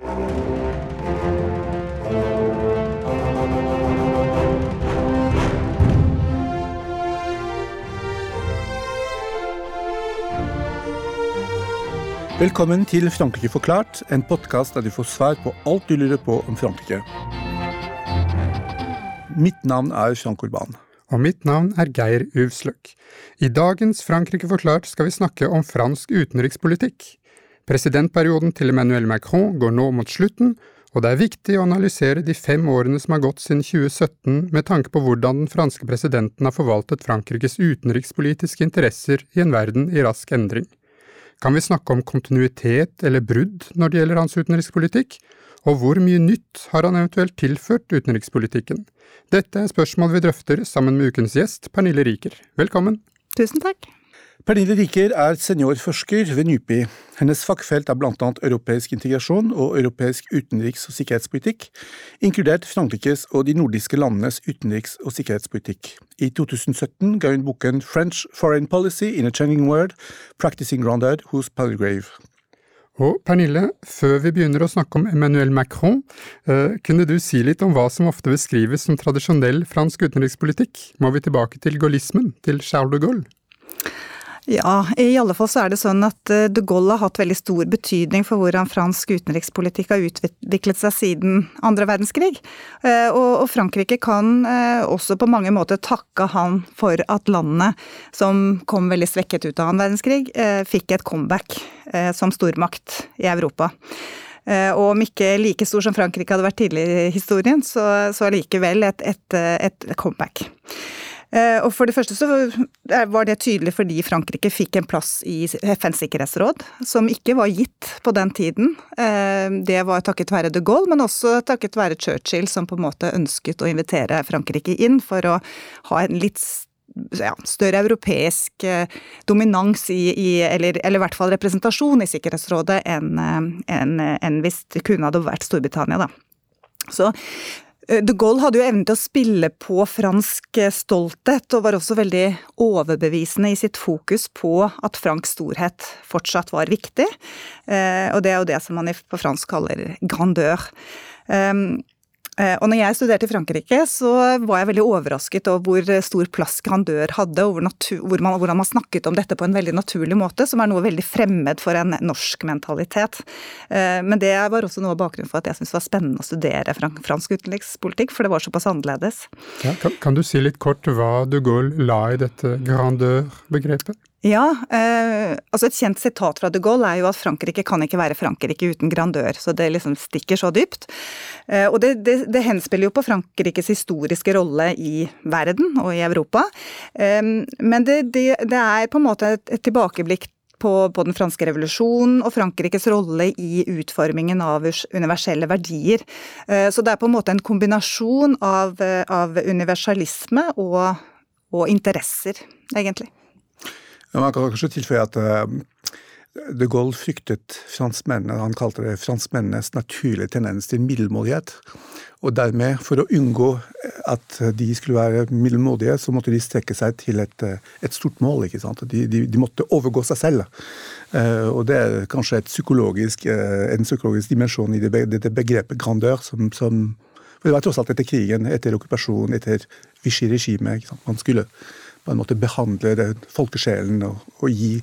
Velkommen til Frankrike forklart, en podkast der du får svar på alt du lurer på om Frankrike. Mitt navn er Frank Urban. Og mitt navn er Geir Uvsløk. I dagens Frankrike forklart skal vi snakke om fransk utenrikspolitikk. Presidentperioden til Emmanuel Macron går nå mot slutten, og det er viktig å analysere de fem årene som har gått siden 2017 med tanke på hvordan den franske presidenten har forvaltet Frankrikes utenrikspolitiske interesser i en verden i rask endring. Kan vi snakke om kontinuitet eller brudd når det gjelder hans utenrikspolitikk? Og hvor mye nytt har han eventuelt tilført utenrikspolitikken? Dette er spørsmål vi drøfter sammen med ukens gjest, Pernille Riker. Velkommen. Tusen takk. Pernille Riker er seniorforsker ved NUPI. Hennes fagfelt er annet europeisk integrasjon og europeisk utenriks- og sikkerhetspolitikk, inkludert Frankrikes og de nordiske landenes utenriks- og sikkerhetspolitikk. I 2017 ga hun boken French Foreign Policy in a Changing World, Practicing Grandeur hos Palgrave. Og Pernille, før vi begynner å snakke om Emmanuel Macron, eh, kunne du si litt om hva som ofte beskrives som tradisjonell fransk utenrikspolitikk? Må vi tilbake til gaullismen, til Charles de Gaulle? Ja, i alle fall så er det sånn at eh, de Gaulle har hatt veldig stor betydning for hvordan fransk utenrikspolitikk har utviklet seg siden andre verdenskrig. Eh, og Frankrike kan eh, også på mange måter takke han for at landet som kom veldig svekket ut av annen verdenskrig, fikk et comeback som stormakt i Europa. Og om ikke like stor som Frankrike hadde vært tidligere i historien, så, så allikevel et, et, et comeback. Eh, og for det første så var det tydelig fordi Frankrike fikk en plass i FNs sikkerhetsråd, som ikke var gitt på den tiden. Eh, det var takket være de Gaulle, men også takket være Churchill, som på en måte ønsket å invitere Frankrike inn for å ha en litt ja, større europeisk eh, dominans i, i eller, eller, i hvert fall representasjon i Sikkerhetsrådet enn en, en hvis det kunne hadde vært Storbritannia, da. Så de Gaulle hadde jo evnen til å spille på fransk eh, stolthet, og var også veldig overbevisende i sitt fokus på at fransk storhet fortsatt var viktig. Eh, og det er jo det som man på fransk kaller grandeur. Eh, og når jeg studerte i Frankrike, så var jeg veldig overrasket over hvor stor plass grandeur hadde, og hvor man, hvordan man snakket om dette på en veldig naturlig måte, som er noe veldig fremmed for en norsk mentalitet. Eh, men det var også noe av bakgrunnen for at jeg syntes det var spennende å studere fransk utenrikspolitikk, for det var såpass annerledes. Ja, kan, kan, du si litt kort hva de Gaulle la i dette grandeur-begrepet? Ja, eh, altså et kjent sitat fra de Gaulle er jo at Frankrike kan ikke være Frankrike uten grandør. Så det liksom stikker så dypt. Eh, og det, det, det, henspiller jo på Frankrikes historiske rolle i verden og i Europa. Eh, men det, det, er på en måte et, et tilbakeblikk på, på, den franske revolusjonen og Frankrikes rolle i utformingen av universelle verdier. Eh, så det er på en måte en kombinasjon av, av universalisme og, og interesser, egentlig. Man kan kanskje tilføye at uh, de Gaulle fryktet franskmennene, han kalte det franskmennenes naturlige tendens til middelmådighet. Og dermed, for å unngå at de skulle være middelmådige, så måtte de strekke seg til et, et stort mål. ikke sant? De, de, de, måtte overgå seg selv. Og det er kanskje psykologisk, en psykologisk dimensjon i det, det begrepet grandeur som, som for Det var tross alt etter krigen, etter okkupasjonen, etter Vichy-regimet. Man skulle på en måte behandle det, folkesjelen og, og, gi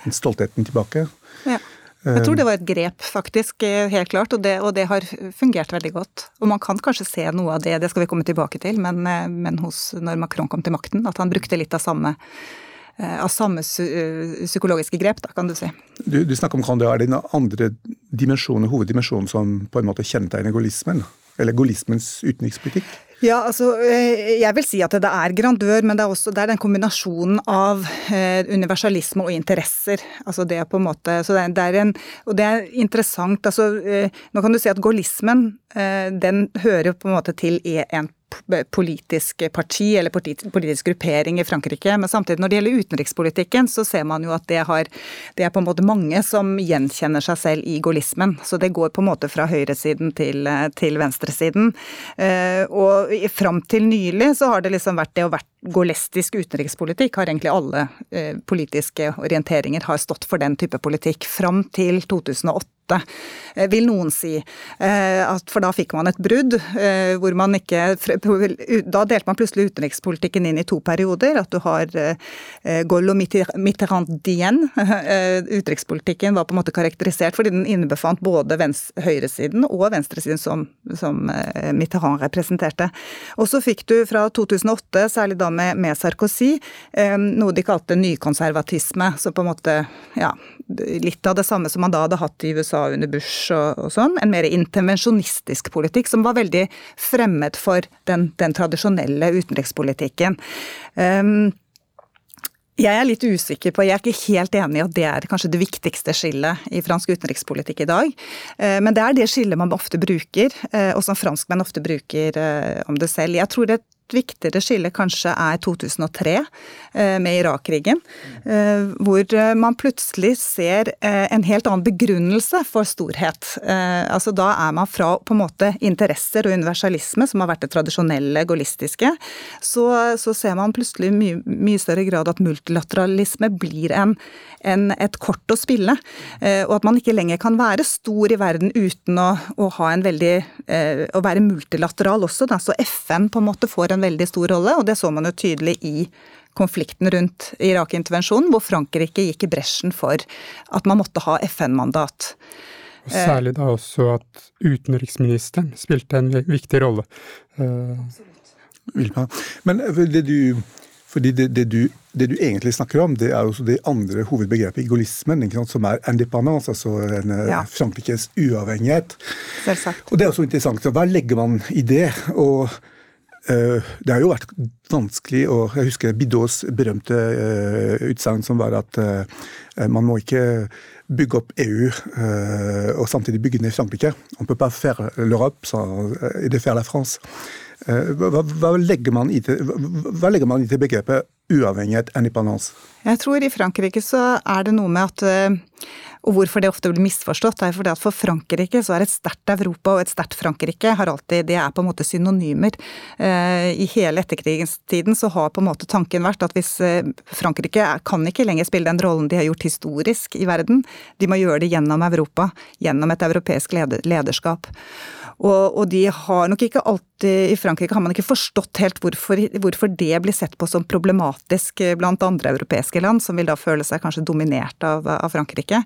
den stoltheten tilbake. Ja. Jeg tror det var et grep, faktisk, helt klart, og det, og det, har fungert veldig godt. Og man kan kanskje se noe av det, det skal vi komme tilbake til, men, men hos, når Macron kom til makten, at han brukte litt av samme, av samme psykologiske grep, da, kan du si. Du, du snakker om Grandeur. Er det den andre dimensjonen, hoveddimensjonen som på en måte kjennetegner gaullismen? Eller gaullismens utenrikspolitikk? Ja, altså eh, jeg vil si at det er grandør, men det er også det er den kombinasjonen av eh, universalisme og interesser. Altså det er på en måte så det er, en, Og det er interessant, altså eh, Nå kan du si at gaullismen den hører på en måte til en politisk parti eller politisk gruppering i Frankrike. Men samtidig, når det gjelder utenrikspolitikken, så ser man jo at det, har, det er på en måte mange som gjenkjenner seg selv i gaullismen. Så det går på en måte fra høyresiden til, til venstresiden. Eh, og fram til nylig så har det liksom vært det å vært gaullistisk utenrikspolitikk har egentlig alle eh, politiske orienteringer har stått for den type politikk fram til 2008 eh, vil noen si. Eh, for da fikk man et brudd eh, hvor man ikke Da delte man plutselig utenrikspolitikken inn i to perioder. At du har og Mitterrandien. Utenrikspolitikken var på en måte karakterisert fordi den innebefant både høyresiden og venstresiden som, som Mitterrand representerte. Og så fikk du fra 2008, særlig da med, med Sarkozy, noe de kalte nykonservatisme. Så på en måte ja, litt av det samme som man da hadde hatt i USA under Bush og, og sånn. En mer intervensjonistisk politikk som var veldig fremmed for den, den tradisjonelle utenrikspolitikken. Um, jeg er litt usikker på, jeg er ikke helt enig i at det er kanskje det viktigste skillet i fransk utenrikspolitikk i dag. Eh, men det er det skillet man ofte bruker, eh, og som franskmenn ofte bruker eh, om det selv. Jeg tror det viktigere skille kanskje er 2003, eh, med Irak-krigen. Eh, hvor eh, man plutselig ser en helt annen begrunnelse for storhet. Altså Da er man fra på en måte interesser og universalisme, som har vært det tradisjonelle gaullistiske, så, så ser man plutselig i mye, mye, større grad at multilateralisme blir en, en, et kort å spille. Og at man ikke lenger kan være stor i verden uten å, å ha en veldig Å være multilateral også. Da. Så FN på en måte får en veldig stor rolle, og det så man jo tydelig i konflikten rundt Irak-intervensjonen, hvor Frankrike gikk i bresjen for at man måtte ha FN-mandat. Og Særlig da også at utenriksministeren spilte en viktig rolle. Absolutt. men det du, fordi det, det, du, det, du, egentlig snakker om, det er også det andre hovedbegrepet i gaullismen, som er independence, altså en, ja. Frankrikes uavhengighet. Selvsagt. Og Det er også interessant. Hva legger man i det? Og Eh, det har jo vært vanskelig å Jeg husker Bidots berømte uh, utsagn som var at uh, man må ikke bygge opp EU og samtidig bygge ned Frankrike. On peut pas faire l'Europe sans de faire la France. Hva, hva, legger man i til, hva legger man i til begrepet uavhengighet? Jeg tror i Frankrike så er det noe med at og hvorfor det ofte blir misforstått, er fordi at for Frankrike så er et sterkt Europa og et sterkt Frankrike har alltid, det er på en måte synonymer. Eh, I hele etterkrigstiden så har på en måte tanken vært at hvis eh, Frankrike kan ikke lenger spille den rollen de har gjort historisk i verden, de må gjøre det gjennom Europa, gjennom et europeisk lederskap. Og, og, de har nok ikke alltid I Frankrike har man ikke forstått helt hvorfor, hvorfor, det blir sett på som problematisk blant andre europeiske land, som vil da føle seg kanskje dominert av, av Frankrike.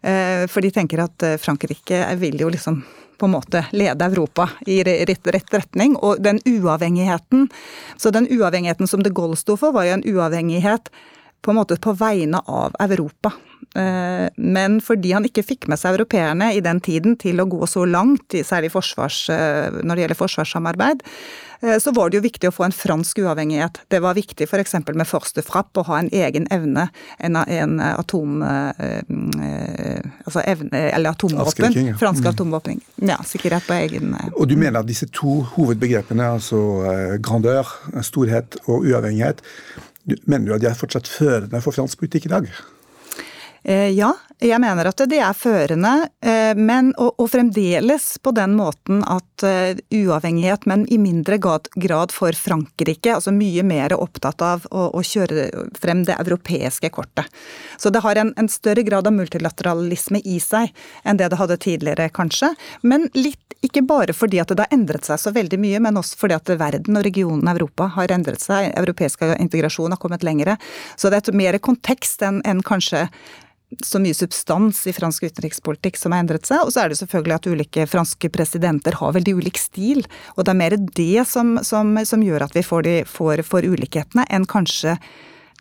Eh, for de tenker at eh, Frankrike vil jo liksom på en måte lede Europa i rett, rett, retning. Og den uavhengigheten Så den uavhengigheten som de Gaulle sto for, var jo en uavhengighet på en måte på vegne av Europa. Eh, men fordi han ikke fikk med seg europeerne i den tiden til å gå så langt, særlig forsvars, eh, når det gjelder forsvarssamarbeid, eh, så var det jo viktig å få en fransk uavhengighet. Det var viktig f.eks. med Forste Frapp å ha en egen evne, en, en atom... Altså evne, eller atomvåpen. Ja. Fransk mm. atomvåpen. Ja, sikkerhet på egen Og du mener at disse to hovedbegrepene, altså grandeur, storhet og uavhengighet, mener du at er fortsatt førende for fransk politikk i dag? Eh, ja, jeg mener at det er førende, eh, men og, og fremdeles på den måten at uh, uavhengighet, men i mindre grad, for Frankrike. Altså mye mer opptatt av å, å, kjøre frem det europeiske kortet. Så det har en, en, større grad av multilateralisme i seg enn det det hadde tidligere, kanskje. Men litt ikke bare fordi at det har endret seg så veldig mye, men også fordi at verden og regionen Europa har endret seg. Europeisk integrasjon har kommet lengre. Så det er et mer kontekst enn en kanskje så mye substans i fransk utenrikspolitikk som har endret seg. Og så er det selvfølgelig at ulike franske presidenter har veldig ulik stil. Og det er mer det som, som, som gjør at vi får, de, får, får ulikhetene, enn kanskje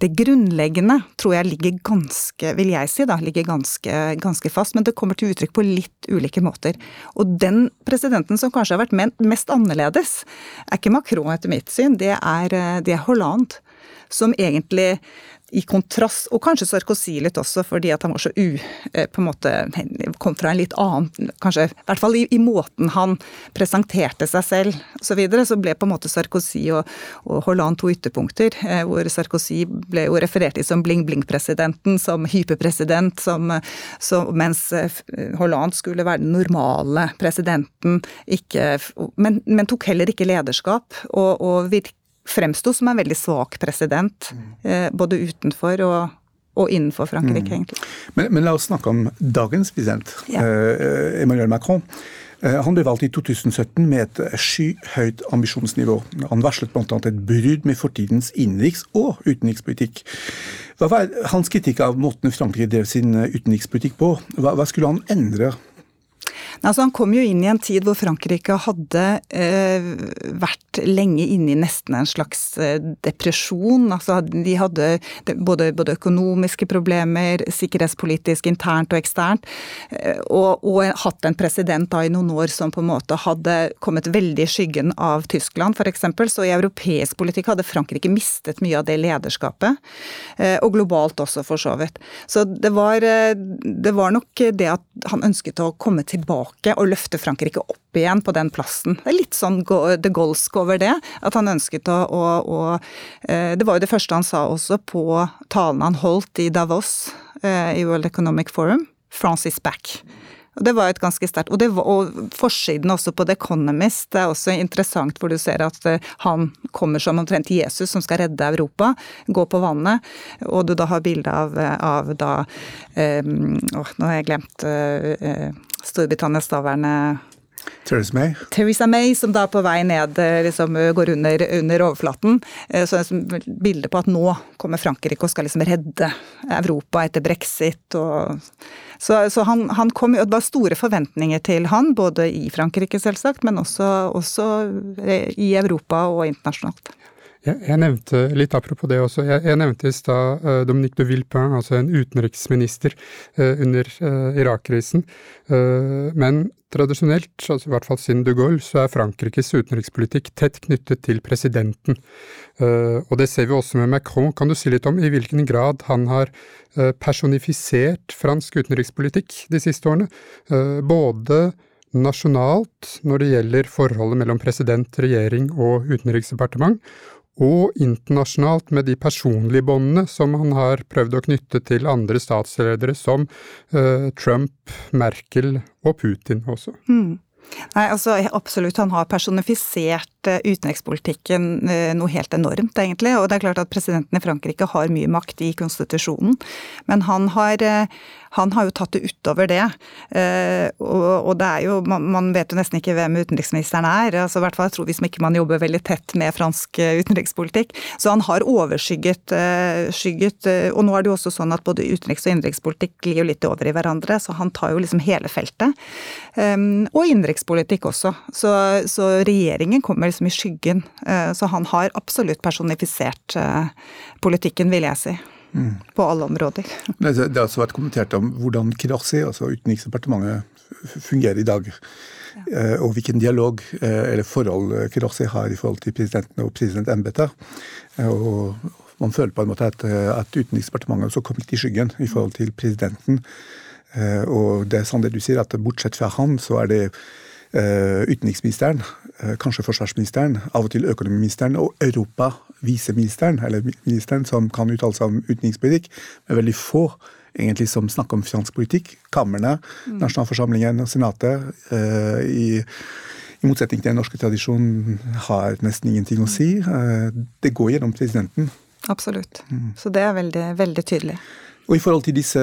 det grunnleggende tror jeg ligger ganske, vil jeg si, da, ligger ganske, ganske, fast, men det kommer til uttrykk på litt ulike måter. Og den presidenten som kanskje har vært mest annerledes, er ikke Macron etter mitt syn, det er, det er Hollande. Som egentlig i kontrast, og kanskje Sarkozy litt også, fordi at han var så u... Eh, på en måte kom fra en litt annen Kanskje i hvert fall i, i måten han presenterte seg selv osv. Så, så ble på en måte Sarkozy og, og Hollande to ytterpunkter. Eh, hvor Sarkozy ble jo referert til som bling-bling-presidenten, som hyperpresident, som, som, mens eh, Hollande skulle være den normale presidenten. Ikke, men, men tok heller ikke lederskap. og, og virke fremsto som en veldig svak president, mm. både utenfor og, og innenfor Frankrike, mm. egentlig. Men, men, la oss snakke om dagens president, ja. Emmanuel Macron. Han ble valgt i 2017 med et skyhøyt ambisjonsnivå. Han varslet bl.a. et brudd med fortidens innenriks- og utenrikspolitikk. Hva var hans kritikk av måten Frankrike drev sin utenrikspolitikk på? Hva, hva skulle han endre Altså, han kom jo inn i en tid hvor Frankrike hadde eh, vært lenge inne i nesten en slags eh, depresjon. Altså, de hadde både, både, økonomiske problemer, sikkerhetspolitisk, internt og eksternt, eh, og, og, hatt en president da i noen år som på en måte hadde kommet veldig i skyggen av Tyskland, f.eks. Så i europeisk politikk hadde Frankrike mistet mye av det lederskapet, eh, og globalt også, for så vidt. Så det var, det var nok det at han ønsket å komme tilbake tilbake og løfte Frankrike opp igjen på den plassen. Det er litt sånn de Gaullesk over det. At han ønsket å, å, å, eh, Det var jo det første han sa også på talen han holdt i Davos eh, i World Economic Forum. France is back. Og Det var et ganske sterkt og, og, forsiden også på The Economist det er også interessant, hvor du ser at eh, han kommer som omtrent Jesus som skal redde Europa, gå på vannet, og du da har bilde av, av da um, Åh, nå har jeg glemt uh, Storbritannias daværende Theresa May. Theresa May, som da på vei ned eh, liksom, går under, under overflaten. Så det er bilde på at nå kommer Frankrike og skal liksom redde Europa etter brexit. Og, så, så han, han, kom Det var store forventninger til han, både i Frankrike selvsagt, men også, også i Europa og internasjonalt. Jeg, jeg, nevnte litt apropos det også, jeg, jeg nevnte i stad uh, Dominique de Villepin, altså en utenriksminister uh, under uh, Irak-krisen. men tradisjonelt, altså i hvert fall siden de Gaulle, så er Frankrikes utenrikspolitikk tett knyttet til presidenten. og det ser vi også med Macron. Kan du si litt om i hvilken grad han har personifisert fransk utenrikspolitikk de siste årene? både nasjonalt når det gjelder forholdet mellom president, regjering og utenriksdepartement, og internasjonalt med de personlige båndene som han har prøvd å knytte til andre statsledere, som uh, Trump, Merkel og Putin også. Mm. Nei, altså Absolutt, han har personifisert eh, utenrikspolitikken eh, noe helt enormt, egentlig. Og det er klart at presidenten i Frankrike har mye makt i konstitusjonen, men han har han har jo tatt det utover det. Eh, og, det er jo Man vet jo nesten ikke hvem utenriksministeren er. altså i hvert fall tror Hvis ikke man jobber veldig tett med fransk eh, utenrikspolitikk. Så han har overskygget eh, skygget, Og nå er det jo også sånn at både utenriks- og innenrikspolitikk glir jo litt over i hverandre, så han tar jo liksom hele feltet. Og innenrikspolitikk også. Så, så, regjeringen kommer liksom i skyggen. Så han har absolutt personifisert politikken, vil jeg si. Mm. På alle områder. Det har også vært kommentert om hvordan Kirasi, altså Utenriksdepartementet, fungerer i dag. Ja. Eh, og hvilken dialog eh, eller forhold Kirasi har i forhold til presidenten og presidentembetet. Eh, og man føler på en måte at, at Utenriksdepartementet også kom litt i skyggen i forhold til presidenten. Og det er sant det du sier, at bortsett fra han, så er det utenriksministeren, kanskje forsvarsministeren, av og til økonomiministeren og Europa viseministeren, eller ministeren, som kan uttale seg om utenrikspolitikk, men veldig få egentlig som snakker om finanspolitikk. Kamrene, mm. nasjonalforsamlingen og senatet, uh, i, i, motsetning til den norske tradisjonen, har nesten ingenting å si. Det går gjennom presidenten. Absolutt. Mm. Så det er veldig, veldig tydelig. Og i forhold til disse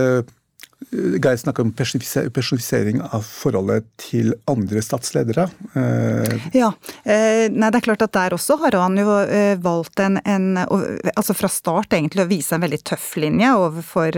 Geir snakker om personifisering av forholdet til andre statsledere. Eh, ja. Eh, nei, det er klart at der også har han jo eh, valgt en, en altså fra start egentlig å vise en veldig tøff linje overfor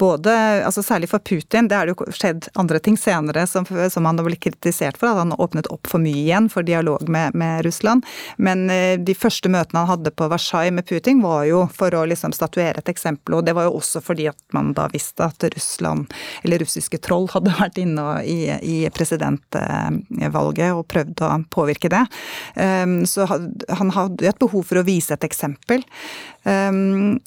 både altså Særlig for Putin. Det er jo skjedd andre ting senere som, som han har blitt kritisert for. At han har åpnet opp for mye igjen for dialog med, med Russland. Men de første møtene han hadde på Versailles med Putin, var jo for å liksom statuere et eksempel. Og det var jo også fordi at man da visste at Russland Russland, eller russiske troll, hadde vært inne i, i presidentvalget og prøvd å påvirke det. Um, så han hadde et behov for å vise et eksempel. Um,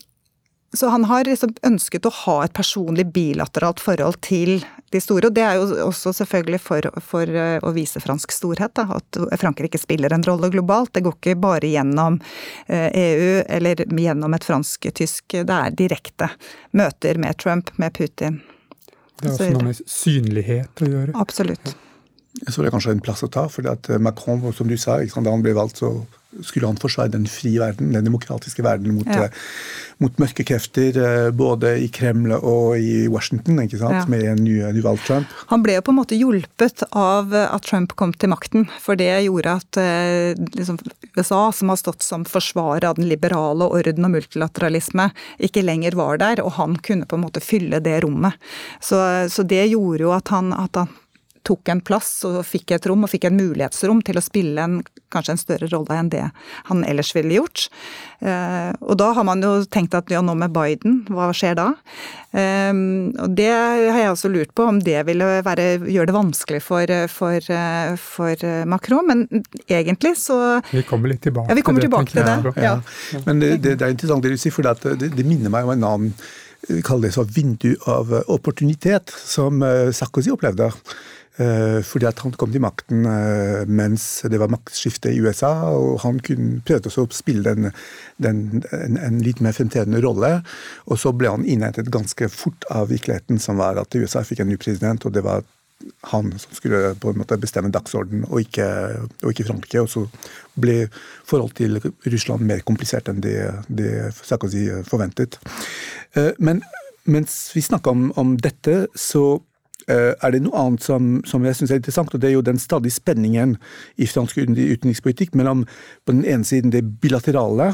så han har liksom ønsket å ha et personlig bilateralt forhold til de store. Og det er jo også selvfølgelig for, for uh, å vise fransk storhet, da, at Frankrike spiller en rolle globalt. Det går ikke bare gjennom EU uh, eller gjennom et fransk-tysk, det er direkte møter med Trump, med Putin. Det har også noe med synlighet å gjøre. Absolutt. Så var det kanskje en plass å ta. fordi at Macron, som du sa, da han ble valgt, så skulle han forsvare den frie verden, den demokratiske verden, mot, ja. Eh, mot mørke krefter eh, både i Kreml og i Washington, ikke sant, ja. med en ny, ny valgt Trump. Han ble jo på en måte hjulpet av at Trump kom til makten, for det gjorde at liksom, USA, som har stått som forsvarer av den liberale orden og multilateralisme, ikke lenger var der, og han kunne på en måte fylle det rommet. Så, så det gjorde jo at han, at han tok en plass og fikk et rom, og fikk en mulighetsrom til å spille en, kanskje en større rolle enn det han ellers ville gjort. Eh, og da har man jo tenkt at ja, nå med Biden, hva skjer da? Eh, og det har jeg også lurt på, om det ville være, gjøre det vanskelig for, for, for, Macron. Men egentlig så Vi kommer litt tilbake ja, vi kommer tilbake til det. Det. Ja. Ja. Men det, det, det, er interessant det du sier, for det, det minner meg om en annen kall det så vindu av opportunitet som eh, Sarkozy opplevde. Eh, fordi at han kom til makten eh, mens det var maktskifte i USA, og han kunne prøvde også å spille den, den, en, en, litt mer fremtredende rolle. Og så ble han innhentet ganske fort av virkeligheten, som var at USA fikk en ny president, og det var han som skulle på en måte bestemme dagsorden, og ikke, og ikke Frankrike. Og så ble forholdet til Russland mer komplisert enn det, det Sarkozy forventet. Eh, men mens vi snakker om, om dette, så er det noe annet som, som jeg syns er interessant, og det er jo den stadige spenningen i fransk utenrikspolitikk mellom på den ene siden det bilaterale,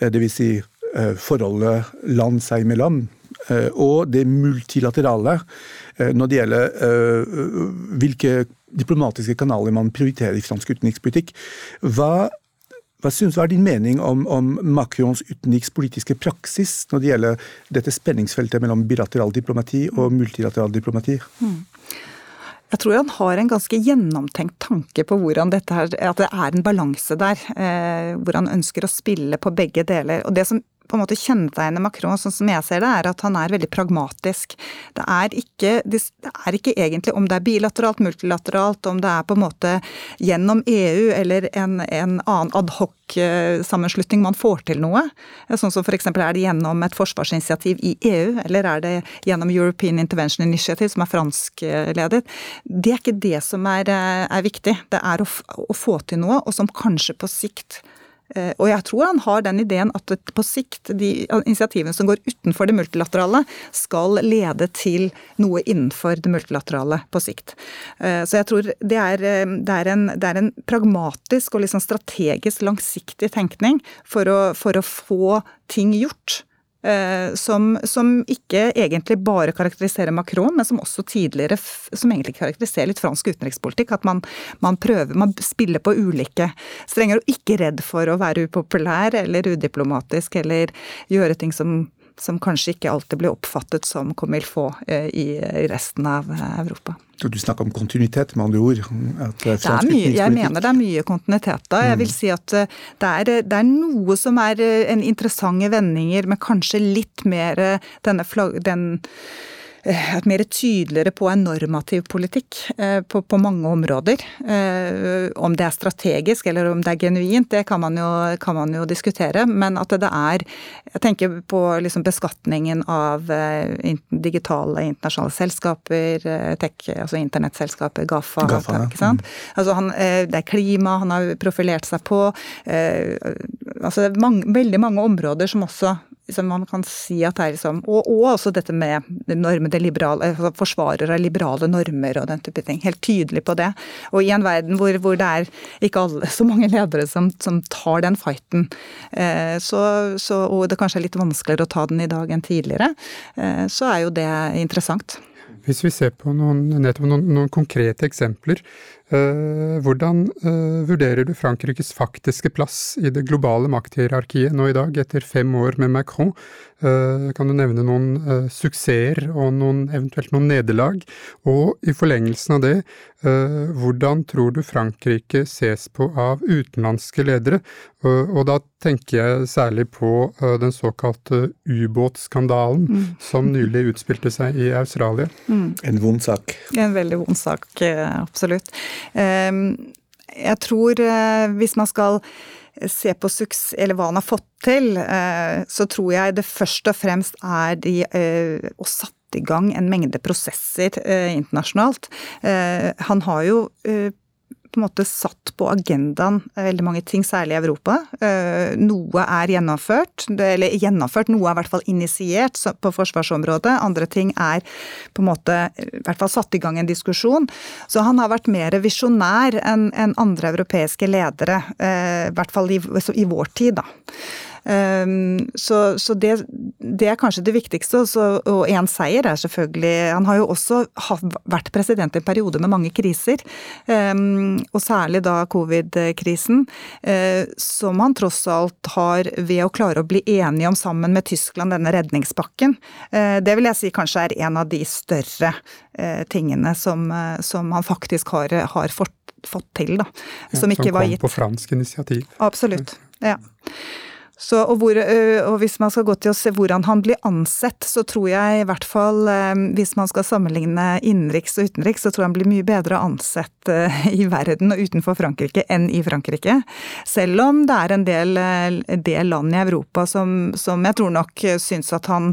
eh, dvs. Si eh, forholdet land seg imellom, og det multilaterale når det gjelder hvilke diplomatiske kanaler man prioriterer i fransk utenrikspolitikk. Hva hva, synes, er din mening om, om, Macrons utenrikspolitiske praksis når det gjelder dette spenningsfeltet mellom bilateral diplomati og multilateral diplomati? Mm. Jeg tror han har en ganske gjennomtenkt tanke på hvordan dette her, at det er en balanse der. Eh, hvor han ønsker å spille på begge deler. Og det som på en måte kjennetegner Macron, sånn som jeg ser det, er at han er veldig pragmatisk. Det er ikke, det er ikke egentlig om det er bilateralt, multilateralt, om det er på en måte gjennom EU eller en, en annen adhoc-sammenslutning man får til noe. Sånn som f.eks. er det gjennom et forsvarsinitiativ i EU, eller er det gjennom European Intervention Initiative, som er franskledet. Det er ikke det som er, er viktig. Det er å, å få til noe, og som kanskje på sikt Eh, og jeg tror han har den ideen at på sikt de initiativene som går utenfor det multilaterale, skal lede til noe innenfor det multilaterale på sikt. Eh, så jeg tror det er, eh, det er, en, det er en, pragmatisk og liksom strategisk langsiktig tenkning for å, for å få ting gjort. Eh, som, som, ikke egentlig bare karakteriserer Macron, men som også tidligere som egentlig karakteriserer litt fransk utenrikspolitikk. At man, man prøver, man spiller på ulike strenger og ikke redd for å være upopulær eller udiplomatisk eller gjøre ting som som kanskje ikke alltid blir oppfattet som comme il faut eh, i resten av eh, Europa. Så du snakker om kontinuitet, med andre ord? det er mye, jeg mener det er mye kontinuitet da. Jeg vil mm. si at eh, det er, det er noe som er en interessante vendinger, men kanskje litt mer denne flagg... Den, Eh, et mer tydeligere på en normativ politikk eh, på, på, mange områder. Eh, om det er strategisk eller om det er genuint, det kan man jo, kan man jo diskutere. Men at det er Jeg tenker på liksom beskatningen av digitale internasjonale selskaper, tech, altså internettselskaper, Gafa. Gafa ja. ikke sant? Mm. Altså han, det er klima han har profilert seg på. Altså mange, veldig mange områder som også liksom, man kan si at det er liksom Og, og også dette med liberale, altså forsvarer av liberale normer og den type ting. Helt tydelig på det. Og i en verden hvor, hvor det er ikke alle, så mange ledere som, som tar den fighten, eh, så, så, og det kanskje er litt vanskeligere å ta den i dag enn tidligere, eh, så er jo det interessant. Hvis vi ser på noen, noen, noen konkrete eksempler, hvordan eh, vurderer du Frankrikes faktiske plass i det globale makthierarkiet nå i dag, etter fem år med Macron? Eh, kan du nevne noen suksesser og noen, eventuelt noen nederlag? Og i forlengelsen av det, hvordan tror du Frankrike ses på av utenlandske ledere? Og da tenker jeg særlig på den såkalte ubåtskandalen mm. som nylig utspilte seg i Australia. Mm. En vond sak. En veldig vond sak, absolutt. Ehm, jeg tror eh, hvis man skal se på suksess, eller hva han har fått til, eh, så tror jeg det først og fremst er de, eh, å satt i gang en mengde prosesser internasjonalt. Han har jo på en måte satt på agendaen veldig mange ting, særlig i Europa. Eh, noe er gjennomført, eller gjennomført, noe er i hvert fall initiert på forsvarsområdet. Andre ting er på en måte i hvert fall satt i gang en diskusjon. Så han har vært mer visjonær enn andre europeiske ledere, eh, i hvert fall i vår tid, da. Ehm, så, så det, det, er kanskje det viktigste. og én seier er selvfølgelig Han har jo også vært president i en periode med mange kriser, ehm, og særlig da covid-krisen, eh, som han tross alt har ved å klare å bli enige om sammen med Tyskland, denne redningspakken. Eh, det vil jeg si kanskje er en av de større eh, tingene som, som han faktisk har, har fått, fått til, da. Som, ja, som ikke var gitt. Som kom på fransk initiativ. Absolutt. Ja. Så, og, hvor, og, hvis man skal gå til å se hvordan han blir ansett, så tror jeg i hvert fall Hvis man skal sammenligne innenriks og utenriks, så tror jeg han blir mye bedre ansett i verden og utenfor Frankrike enn i Frankrike. Selv om det er en del, del land i Europa som, som jeg tror nok syns at han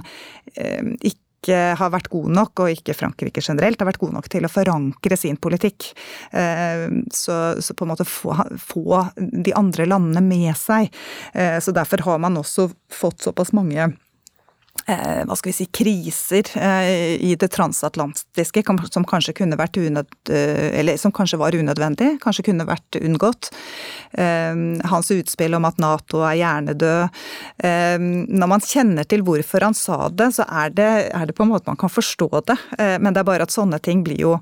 ikke ikke har vært god nok, og ikke Frankrike generelt, har vært god nok til å forankre sin politikk. Eh, så, så på en måte få, få, de andre landene med seg. Eh, så derfor har man også fått såpass mange hva skal vi si, kriser eh, i det transatlantiske som kanskje kunne vært unød, eh, eller som kanskje var unødvendig, kanskje kunne vært unngått. Eh, hans utspill om at Nato er hjernedød. Eh, når man kjenner til hvorfor han sa det, så er det, er det på en måte man kan forstå det. Eh, men det er bare at sånne ting blir jo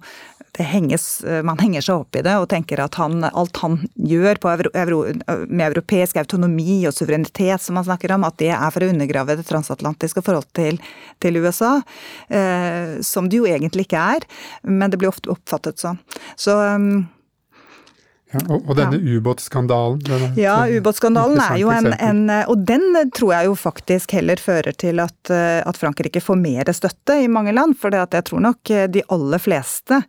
henges, man henger seg opp i det og tenker at han, alt han gjør euro, med europeisk autonomi og suverenitet, som han snakker om, at det er for å undergrave det transatlantiske forholdet til, til USA. Eh, som det jo egentlig ikke er, men det blir ofte oppfattet sånn. Så um, ja, og, og, denne ja. ubåtskandalen? Ja, ubåtskandalen er jo en, en, Og den tror jeg jo faktisk heller fører til at, eh, at Frankrike får mer støtte i mange land. For jeg tror nok eh, de aller fleste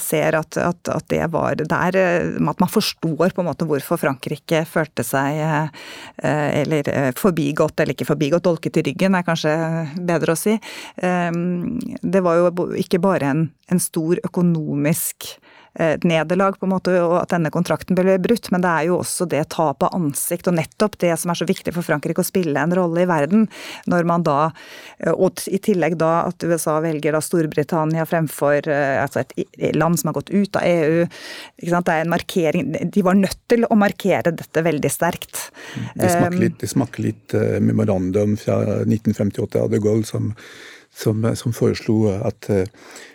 ser at, at, at, det var der At man forstår på en måte hvorfor Frankrike følte seg eller forbigått, eller ikke forbigått, dolket i ryggen er kanskje bedre å si. Um, det var jo ikke bare en, en stor økonomisk et nederlag, på en måte, og at denne kontrakten ble brutt. Men det er jo også det tapet av ansikt, og nettopp det som er så viktig for Frankrike å spille en rolle i verden. Når man da, og i tillegg da at USA velger da Storbritannia fremfor eh, altså et land som har gått ut av EU. Det er en markering De var nødt til å markere dette veldig sterkt. Det smaker litt, det smaker litt memorandum fra 1958 av de Gaulle som som, som, foreslo at uh,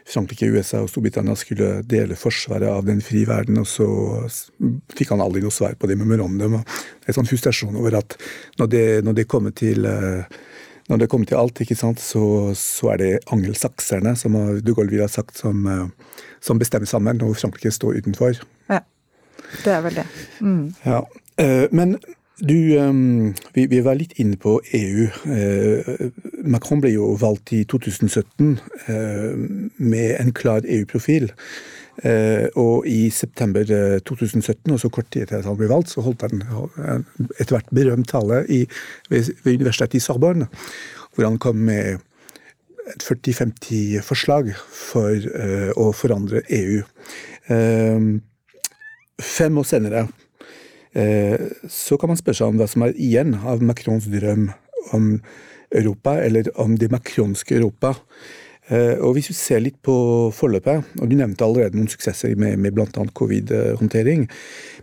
Frankrike, USA og Storbritannia skulle dele forsvaret av den frie verden, og så fikk han aldri noe svar på det memorandum. Det er sånn frustrasjon over at når det, når det kommer til uh, når det kommer til alt, ikke sant, så, så er det angelsakserne, som de Gaulle ville ha sagt, som, uh, som, bestemmer sammen, og Frankrike står utenfor. Ja, det er vel det. Mm. Ja, men du, um, vi, vi, var litt inne på EU. Uh, Macron ble jo valgt i 2017 uh, med en klar EU-profil. Uh, og i september 2017, og så kort tid etter at han ble valgt, så holdt han etter hvert berømt tale i, ved, ved, Universitetet i Sorbonne, hvor han kom med et 40-50 forslag for å forandre EU. fem år senere Eh, så kan man spørre seg om hva som er igjen av Macrons drøm om Europa, eller om det macronske Europa. Eh, og Hvis vi ser litt på forløpet, og du nevnte allerede noen suksesser med, med bl.a. covid-håndtering,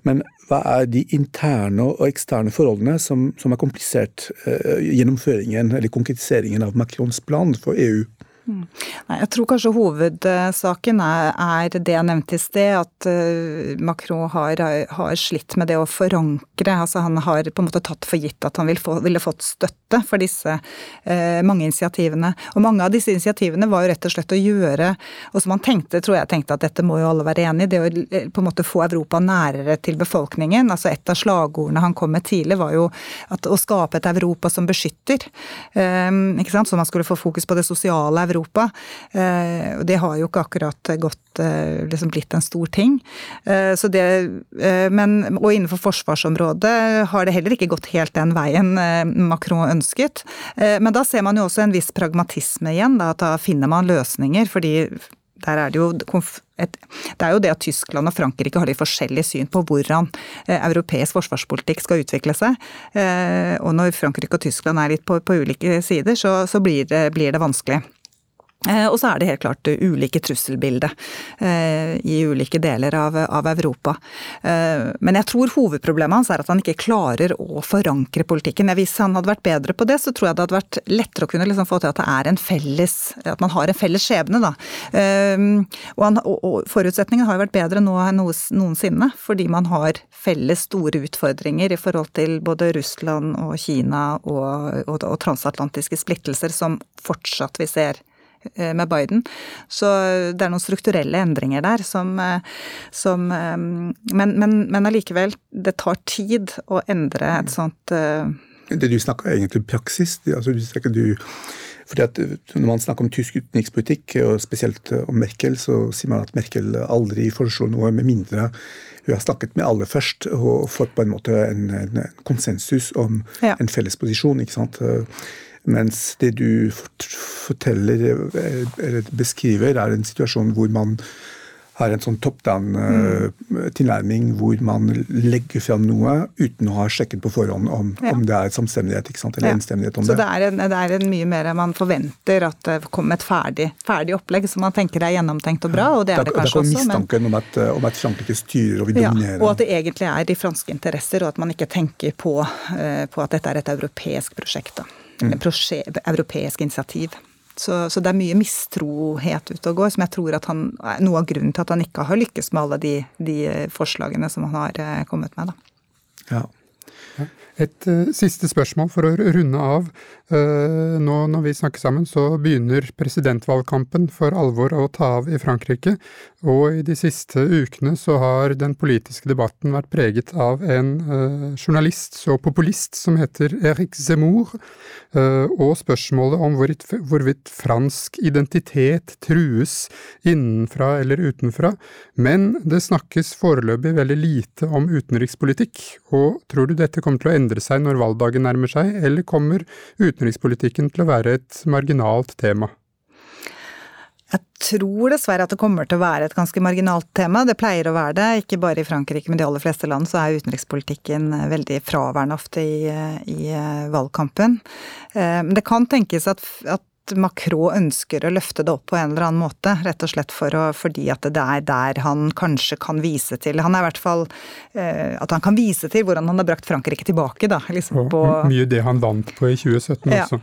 men hva er de interne og eksterne forholdene som, som har komplisert eh, gjennomføringen eller konkretiseringen av Macrons plan for EU? Mm. Nei, jeg tror kanskje hovedsaken er, er, det jeg nevnte i sted, at uh, Macron har, har, slitt med det å forankre. altså Han har på en måte tatt for gitt at han ville, få, ville fått støtte for disse uh, mange initiativene. Og mange av disse initiativene var jo rett og slett å gjøre, og som han tenkte, tror jeg tenkte at dette må jo alle være enig i, det å eh, på en måte få Europa nærere til befolkningen. altså Et av slagordene han kom med tidlig, var jo at å skape et Europa som beskytter. Um, ikke sant? Så man skulle få fokus på det sosiale Europa Europa. Eh, og det har jo ikke akkurat gått, eh, liksom blitt en stor ting. Eh, så det, men, og innenfor forsvarsområdet har det heller ikke gått helt den veien Macron ønsket. Men da ser man jo også en viss pragmatisme igjen, da, at da finner man løsninger. fordi der er det jo et, det er jo det at Tyskland og Frankrike har de forskjellige syn på hvordan europeisk forsvarspolitikk skal utvikle seg. Og når Frankrike og Tyskland er litt på, på ulike sider, så, så blir, det, blir det vanskelig. Eh, og så er det helt klart ulike trusselbilder eh, i ulike deler av, Europa. Eh, men jeg tror hovedproblemet hans er at han ikke klarer å forankre politikken. Hvis han hadde vært bedre på det, så tror jeg det hadde vært lettere å kunne liksom få til at det er en felles At man har en felles skjebne, da. Og, han, forutsetningen har jo vært bedre nå enn noensinne, fordi man har felles store utfordringer i forhold til både Russland og Kina og, og, transatlantiske splittelser som fortsatt vi ser med Biden. Så det er noen strukturelle endringer der som, eh, som eh, Men, men, men allikevel, det tar tid å endre et sånt Det du snakker egentlig om praksis. altså du snakker du fordi at Når man snakker om tysk utenrikspolitikk, og spesielt om Merkel, så sier man at Merkel aldri foreslår noe med mindre hun har snakket med alle først og fått på en måte en, en konsensus om ja. en felles posisjon. ikke sant? Mens det du forteller eller beskriver, er en situasjon hvor man har en sånn top down-tilnærming mm. hvor man legger fram noe uten å ha sjekket på forhånd om, ja. om det er sant? eller ja. enstemmighet om Så det. Så det, det er, en, mye mer man forventer at det kommer et ferdig, ferdig opplegg som man tenker er gjennomtenkt og bra, og det er det, det kanskje også. Det er mistanken men... om, at, om at Frankrike styrer og vil dominere. Ja, og at det egentlig er de franske interesser, og at man ikke tenker på, på at dette er et europeisk prosjekt. da mm. europeisk initiativ. Så, så, det er mye mistrohet ute og går, som jeg tror at han, er noe av grunnen til at han ikke har lykkes med alle de, de forslagene som han har eh, kommet med. Da. Ja. Et uh, siste spørsmål for å runde av. Uh, nå når vi snakker sammen, så begynner presidentvalgkampen for alvor å ta av i Frankrike. Og i de siste ukene så har den politiske debatten vært preget av en uh, journalist og populist som heter Eric Zemmour, og spørsmålet om hvorvidt, hvorvidt fransk identitet trues innenfra eller utenfra. Men det snakkes foreløpig veldig lite om utenrikspolitikk. Og tror du dette kommer til å endre seg når valgdagen nærmer seg, eller kommer utenrikspolitikken til å være et marginalt tema? Jeg tror dessverre at det kommer til å være et ganske marginalt tema. Det pleier å være det. Ikke bare i Frankrike, men de aller fleste land så er utenrikspolitikken veldig fraværende ofte i, i valgkampen. Eh, men det kan tenkes at, at Macron ønsker å løfte det opp på en eller annen måte. Rett og slett for å, fordi at det er der han kanskje kan vise til Han er i hvert fall eh, At han kan vise til hvordan han har brakt Frankrike tilbake, da. Liksom på, mye det han vant på i 2017 ja. også.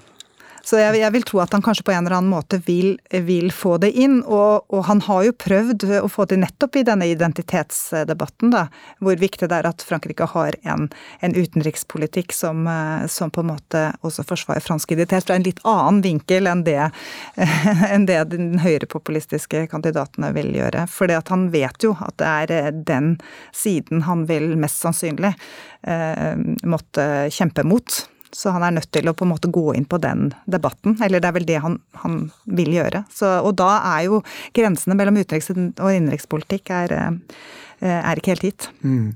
Så jeg, jeg, vil tro at han kanskje på en eller annen måte vil, vil få det inn. Og, og, han har jo prøvd å få det nettopp i denne identitetsdebatten, da. Hvor viktig det er at Frankrike har en, en utenrikspolitikk som, som, på en måte også forsvarer fransk identitet fra en litt annen vinkel enn det, enn det den høyrepopulistiske kandidatene vil gjøre. For han vet jo at det er den siden han vil mest sannsynlig eh, måtte kjempe mot. Så han er nødt til å på en måte gå inn på den debatten. Eller det er vel det han, han vil gjøre. Så, og da er jo grensene mellom utenriks- og innenrikspolitikk er, eh, er, ikke helt hit. Mm.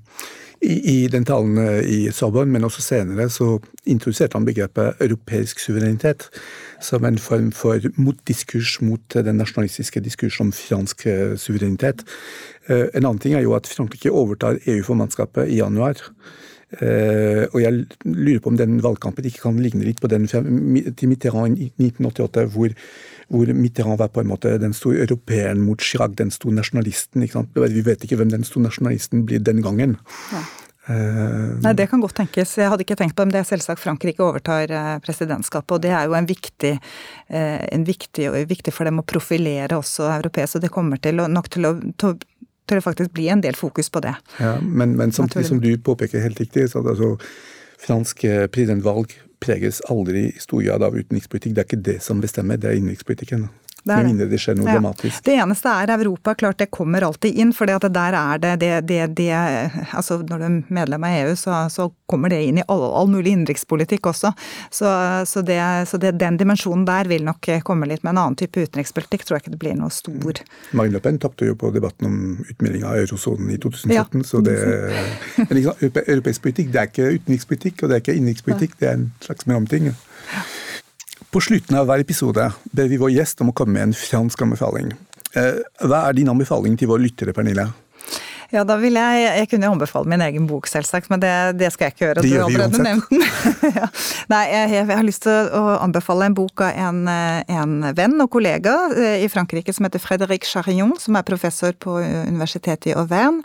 I, I, den talen eh, i Sorbonne, men også senere, så introduserte han begrepet europeisk suverenitet som en form for motdiskurs mot den nasjonalistiske diskursen om fransk eh, suverenitet. En annen ting er jo at Frankrike overtar EU-formannskapet i januar. Uh, og jeg lurer på om den valgkampen ikke kan ligne litt på den til Mitterrand i 1988, hvor, hvor, Mitterrand var på en måte den store europeeren mot Chirac, den store nasjonalisten. Vi vet ikke hvem den store nasjonalisten blir den gangen. Ja. Uh, Nei, Det kan godt tenkes. Jeg hadde ikke tenkt på det, men det er selvsagt Frankrike overtar eh, presidentskapet. Og det er jo en viktig, en viktig, viktig for dem å profilere også europeisk. Og det kommer til, nok til å, til det faktisk blir en del fokus på det. Ja, Men, men samtidig som du påpeker helt riktig, så altså, fransk eh, presidentvalg preges aldri i stor grad av utenrikspolitikk. Det er ikke det som bestemmer, det er innenrikspolitikken. Med mindre det skjer noe ja. dramatisk. Det eneste er Europa. Klart det kommer alltid inn, for der er det, det, det, det altså Når du er medlem av EU, så, så kommer det inn i all, all mulig innenrikspolitikk også. Så, så, så den dimensjonen der vil nok komme litt. Med en annen type utenrikspolitikk tror jeg ikke det blir noe stor Marine Le Pen tapte jo på debatten om utmelding av eurosonen i 2017, ja. så det Men liksom, europeisk politikk det er ikke utenrikspolitikk, og det er ikke innenrikspolitikk, det er en slags mellomting. På slutten av hver episode ber vi vår gjest om å komme med en fransk anbefaling. Eh, hva er din anbefaling til våre lyttere, Pernille? Ja, da vil jeg Jeg kunne anbefale min egen bok, selvsagt, men det, det skal jeg ikke gjøre. Det gjør vi uansett. ja. Nei, jeg, jeg, har lyst til å anbefale en bok av en, en venn og kollega eh, i Frankrike som heter Frédéric Charillon, som er professor på Universitetet i Auvergne.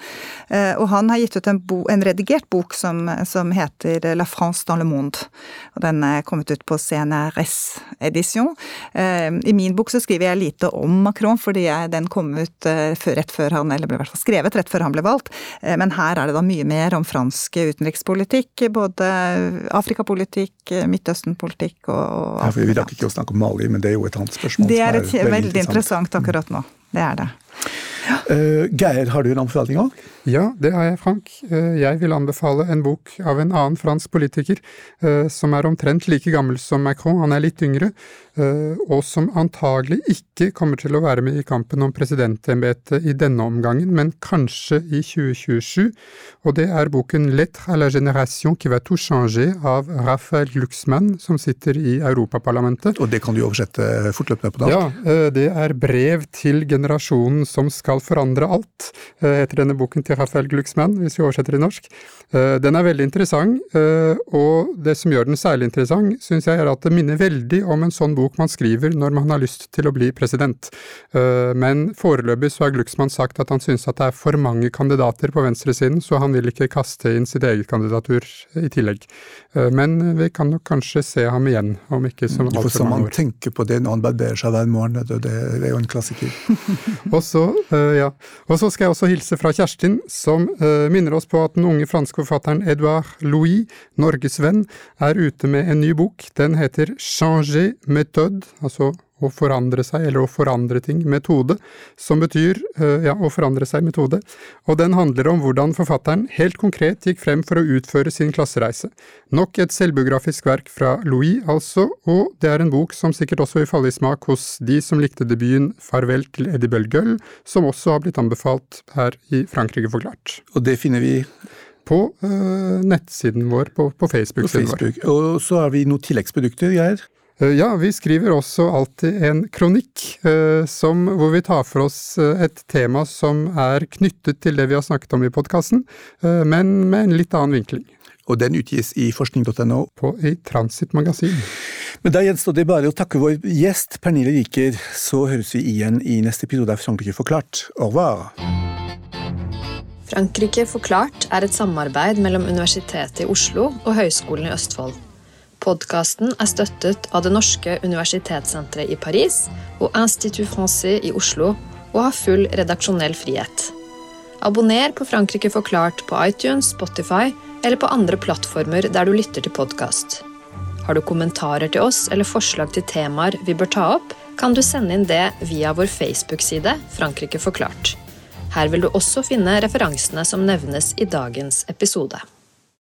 Eh, og han har gitt ut en, bo, en redigert bok som, som, heter La France dans le monde. Og den er kommet ut på CNRS-edisjon. Eh, I min bok så skriver jeg lite om Macron, fordi jeg, den kom ut rett før han, eller ble i hvert fall skrevet rett før han han ble valgt. Eh, men her er det da mye mer om fransk utenrikspolitikk. Både Afrikapolitikk, Midtøsten-politikk og Ja, for Vi rakk ikke å snakke om Mali, men det er jo et annet spørsmål. Det er, et, er veldig, veldig interessant. interessant akkurat nå. Det er det. Uh, Geir, har du en anbefaling òg? Ja, det har jeg, Frank. Uh, jeg vil anbefale en bok av en annen fransk politiker, uh, som er omtrent like gammel som Macron, han er litt yngre, og som antagelig ikke kommer til å være med i kampen om presidentembetet i denne omgangen, men kanskje i 2027. Og det er boken Lettre à la génération qui va tout changer av Raphael Luxman, som sitter i Europaparlamentet. Og det kan du oversette fortløpende på dansk? Ja, det er brev til generasjonen som skal forandre alt, eh, heter denne boken til Rafael Glucksmann, hvis vi oversetter til norsk. Eh, den er veldig interessant, eh, og det som gjør den særlig interessant, syns jeg er at det minner veldig om en sånn bok man skriver når man har lyst til å bli president. Men foreløpig så har Glucksmann sagt at han syns at det er for mange kandidater på venstresiden, så han vil ikke kaste inn sitt eget kandidatur i tillegg. Men vi kan nok kanskje se ham igjen, om ikke så altfor mange år. Man tenker på det når han barberer seg hver morgen, det er jo en klassiker. og, så, uh, ja. og så skal jeg også hilse fra Kjerstin, som uh, minner oss på at den unge franske forfatteren Edouard Louis, Norges venn, er ute med en ny bok. Den heter Changer méthode, altså å forandre seg, eller å forandre ting, metode, som betyr eh, ja, å forandre seg metode, og den handler om hvordan forfatteren helt konkret gikk frem for å utføre sin klassereise. Nok et selvbiografisk verk fra Louis, altså, og det er en bok som sikkert også vil falle i smak hos de som likte debuten Farvel til Eddie Bølgøll, som også har blitt anbefalt her i Frankrike forklart. Og det finner vi på uh, nettsiden vår, på, på Facebook-siden Facebook. vår. Og så har vi noen tilleggsprodukter, Geir? Eh, ja, vi skriver også alltid en kronikk eh, som, hvor vi tar for oss eh, et tema som er knyttet til det vi har snakket om i podkasten, men med en litt annen vinkling. Og den utgis i forskning.no? På I Transit Magasin. Men da gjenstår det bare å takke vår gjest Pernille Riker. Så høres vi igjen i neste episode av Frankrike forklart. Au revoir! Frankrike forklart er et samarbeid mellom Universitetet i Oslo og Høgskolen i Østfold. Podkasten er støttet av Det norske universitetssenteret i Paris og Institut Francais i Oslo og har full redaksjonell frihet. Abonner på Frankrike forklart på iTunes, Spotify eller på andre plattformer der du lytter til podkast. Har du kommentarer til oss eller forslag til temaer vi bør ta opp, kan du sende inn det via vår Facebook-side Frankrike forklart. Her vil du også finne referansene som nevnes i dagens episode.